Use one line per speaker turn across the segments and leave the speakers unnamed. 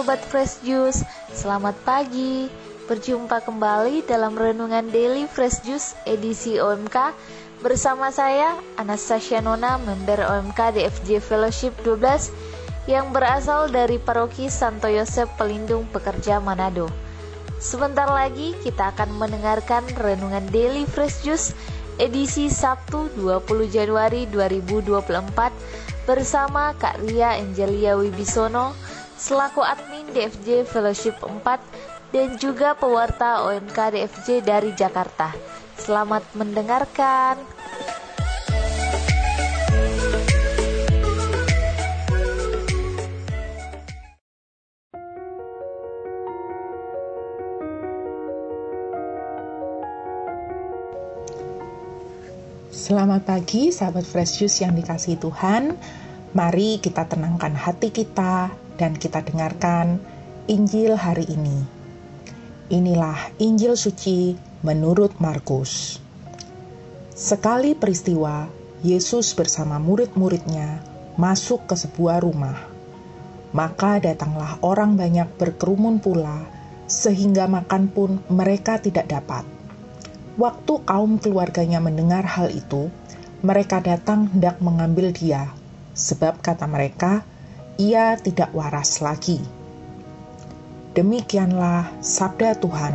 Sobat Fresh Juice, selamat pagi. Berjumpa kembali dalam Renungan Daily Fresh Juice edisi OMK bersama saya Anastasia Nona, member OMK DFJ Fellowship 12 yang berasal dari Paroki Santo Yosef Pelindung Pekerja Manado. Sebentar lagi kita akan mendengarkan Renungan Daily Fresh Juice edisi Sabtu 20 Januari 2024 bersama Kak Ria Angelia Wibisono selaku admin DFJ Fellowship 4 dan juga pewarta OMK DFJ dari Jakarta. Selamat mendengarkan.
Selamat pagi sahabat Fresh Juice yang dikasih Tuhan. Mari kita tenangkan hati kita dan kita dengarkan Injil hari ini. Inilah Injil suci menurut Markus. Sekali peristiwa, Yesus bersama murid-muridnya masuk ke sebuah rumah. Maka datanglah orang banyak berkerumun pula, sehingga makan pun mereka tidak dapat. Waktu kaum keluarganya mendengar hal itu, mereka datang hendak mengambil dia, sebab kata mereka, ia tidak waras lagi. Demikianlah sabda Tuhan.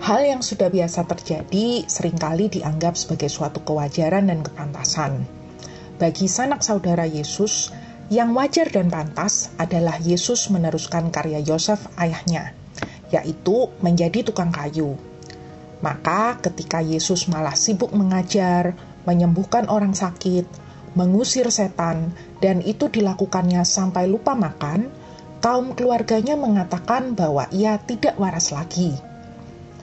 Hal yang sudah biasa terjadi sering kali dianggap sebagai suatu kewajaran dan kepantasan. Bagi sanak saudara Yesus, yang wajar dan pantas adalah Yesus meneruskan karya Yosef ayahnya, yaitu menjadi tukang kayu. Maka ketika Yesus malah sibuk mengajar, menyembuhkan orang sakit, mengusir setan, dan itu dilakukannya sampai lupa makan, kaum keluarganya mengatakan bahwa ia tidak waras lagi.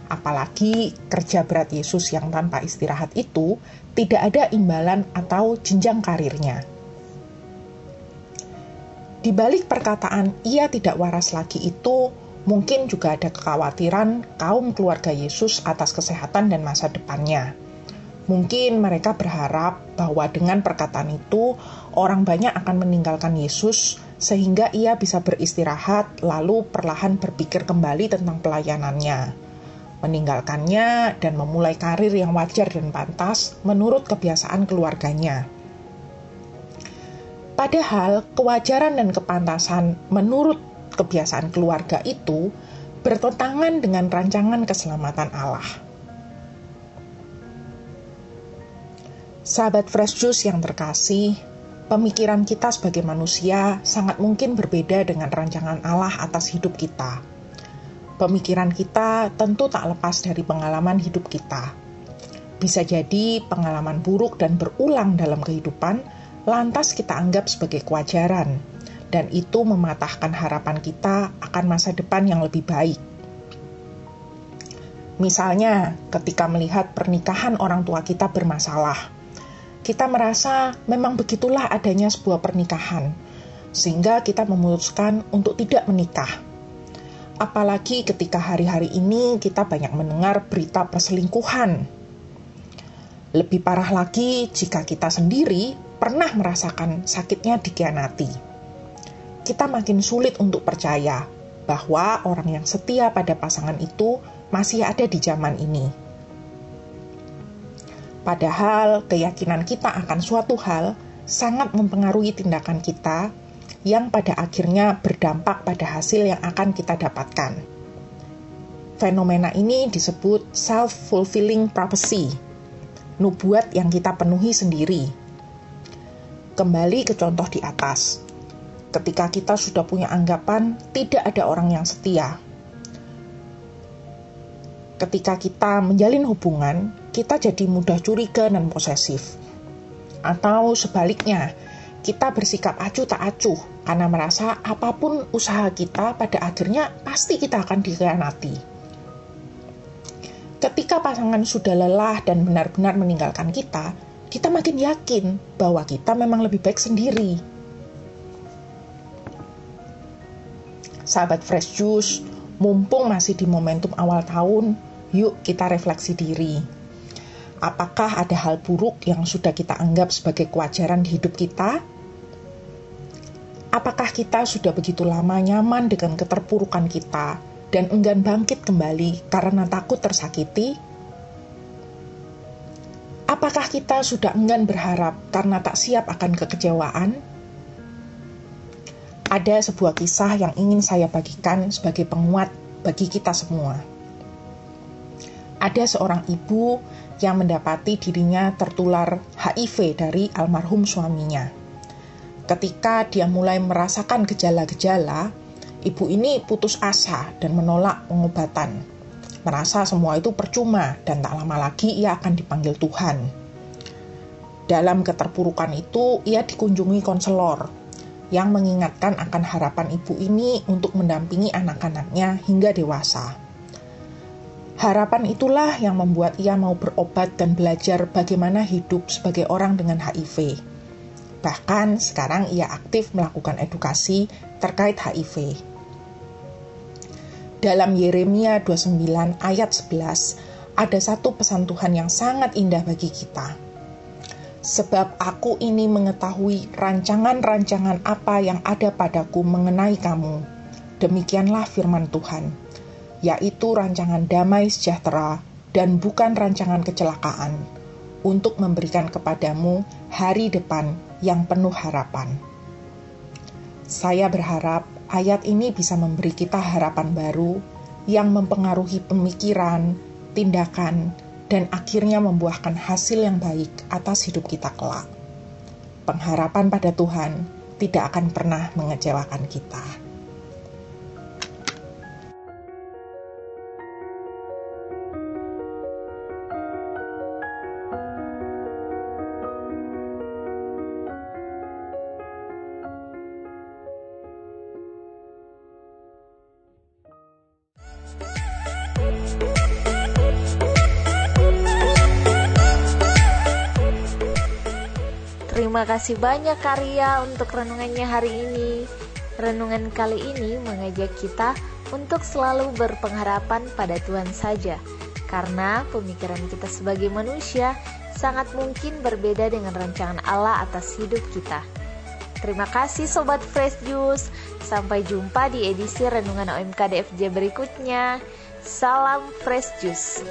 Apalagi kerja berat Yesus yang tanpa istirahat itu tidak ada imbalan atau jenjang karirnya. Di balik perkataan ia tidak waras lagi itu, mungkin juga ada kekhawatiran kaum keluarga Yesus atas kesehatan dan masa depannya Mungkin mereka berharap bahwa dengan perkataan itu orang banyak akan meninggalkan Yesus sehingga ia bisa beristirahat lalu perlahan berpikir kembali tentang pelayanannya. Meninggalkannya dan memulai karir yang wajar dan pantas menurut kebiasaan keluarganya. Padahal kewajaran dan kepantasan menurut kebiasaan keluarga itu bertentangan dengan rancangan keselamatan Allah. Sahabat Fresh Juice yang terkasih, pemikiran kita sebagai manusia sangat mungkin berbeda dengan rancangan Allah atas hidup kita. Pemikiran kita tentu tak lepas dari pengalaman hidup kita. Bisa jadi pengalaman buruk dan berulang dalam kehidupan, lantas kita anggap sebagai kewajaran, dan itu mematahkan harapan kita akan masa depan yang lebih baik. Misalnya, ketika melihat pernikahan orang tua kita bermasalah, kita merasa memang begitulah adanya sebuah pernikahan, sehingga kita memutuskan untuk tidak menikah. Apalagi ketika hari-hari ini kita banyak mendengar berita perselingkuhan. Lebih parah lagi jika kita sendiri pernah merasakan sakitnya dikhianati. Kita makin sulit untuk percaya bahwa orang yang setia pada pasangan itu masih ada di zaman ini Padahal keyakinan kita akan suatu hal sangat mempengaruhi tindakan kita yang pada akhirnya berdampak pada hasil yang akan kita dapatkan. Fenomena ini disebut self-fulfilling prophecy, nubuat yang kita penuhi sendiri. Kembali ke contoh di atas. Ketika kita sudah punya anggapan tidak ada orang yang setia, ketika kita menjalin hubungan, kita jadi mudah curiga dan posesif. Atau sebaliknya, kita bersikap acuh tak acuh karena merasa apa pun usaha kita pada akhirnya pasti kita akan dikhianati. Ketika pasangan sudah lelah dan benar-benar meninggalkan kita, kita makin yakin bahwa kita memang lebih baik sendiri. Sahabat Fresh Juice, mumpung masih di momentum awal tahun, Yuk kita refleksi diri. Apakah ada hal buruk yang sudah kita anggap sebagai kewajaran di hidup kita? Apakah kita sudah begitu lama nyaman dengan keterpurukan kita dan enggan bangkit kembali karena takut tersakiti? Apakah kita sudah enggan berharap karena tak siap akan kekecewaan? Ada sebuah kisah yang ingin saya bagikan sebagai penguat bagi kita semua. Ada seorang ibu yang mendapati dirinya tertular HIV dari almarhum suaminya ketika dia mulai merasakan gejala-gejala, ibu ini putus asa dan menolak pengobatan. Merasa semua itu percuma dan tak lama lagi ia akan dipanggil Tuhan. Dalam keterpurukan itu, ia dikunjungi konselor yang mengingatkan akan harapan ibu ini untuk mendampingi anak-anaknya hingga dewasa. Harapan itulah yang membuat ia mau berobat dan belajar bagaimana hidup sebagai orang dengan HIV Bahkan sekarang ia aktif melakukan edukasi terkait HIV. Dalam Yeremia 29 ayat 11, ada satu pesan Tuhan yang sangat indah bagi kita. Sebab aku ini mengetahui rancangan-rancangan apa yang ada padaku mengenai kamu. Demikianlah firman Tuhan, yaitu rancangan damai sejahtera dan bukan rancangan kecelakaan, untuk memberikan kepadamu hari depan yang penuh harapan. Saya berharap ayat ini bisa memberi kita harapan baru yang mempengaruhi pemikiran, tindakan, dan akhirnya membuahkan hasil yang baik atas hidup kita kelak. Pengharapan pada Tuhan tidak akan pernah mengecewakan kita.
Terima kasih banyak Karya untuk renungannya hari ini. Renungan kali ini mengajak kita untuk selalu berpengharapan pada Tuhan saja. Karena pemikiran kita sebagai manusia sangat mungkin berbeda dengan rancangan Allah atas hidup kita. Terima kasih Sobat Fresh Juice. Sampai jumpa di edisi Renungan OMK DFJ berikutnya. Salam Fresh Juice.